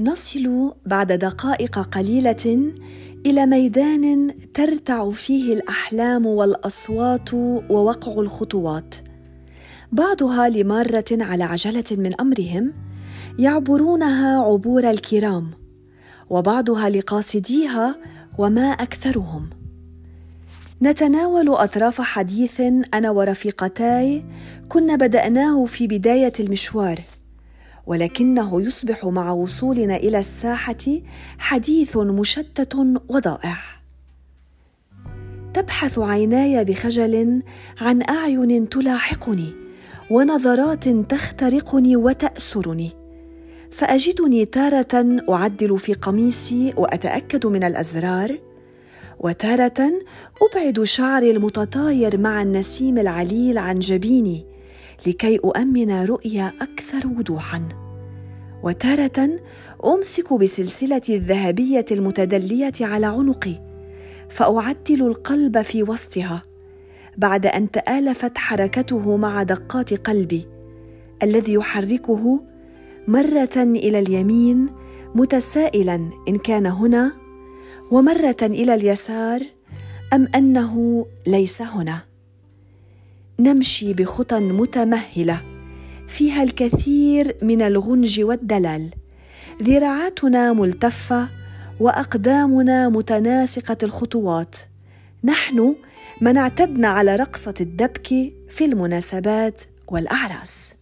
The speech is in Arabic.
نصل بعد دقائق قليلة إلى ميدان ترتع فيه الأحلام والأصوات ووقع الخطوات. بعضها لمارة على عجلة من أمرهم يعبرونها عبور الكرام وبعضها لقاصديها وما أكثرهم. نتناول أطراف حديث أنا ورفيقتاي كنا بدأناه في بداية المشوار. ولكنه يصبح مع وصولنا إلى الساحة حديث مشتت وضائع. تبحث عيناي بخجل عن أعين تلاحقني ونظرات تخترقني وتأسرني. فأجدني تارة أعدل في قميصي وأتأكد من الأزرار وتارة أبعد شعري المتطاير مع النسيم العليل عن جبيني لكي أؤمن رؤيه أكثر وضوحا. وتارة أمسك بسلسلة الذهبية المتدلية على عنقي فأعدل القلب في وسطها بعد أن تآلفت حركته مع دقات قلبي الذي يحركه مرة إلى اليمين متسائلا إن كان هنا ومرة إلى اليسار أم أنه ليس هنا. نمشي بخطى متمهلة فيها الكثير من الغنج والدلال. ذراعاتنا ملتفة وأقدامنا متناسقة الخطوات. نحن من اعتدنا على رقصة الدبك في المناسبات والأعراس.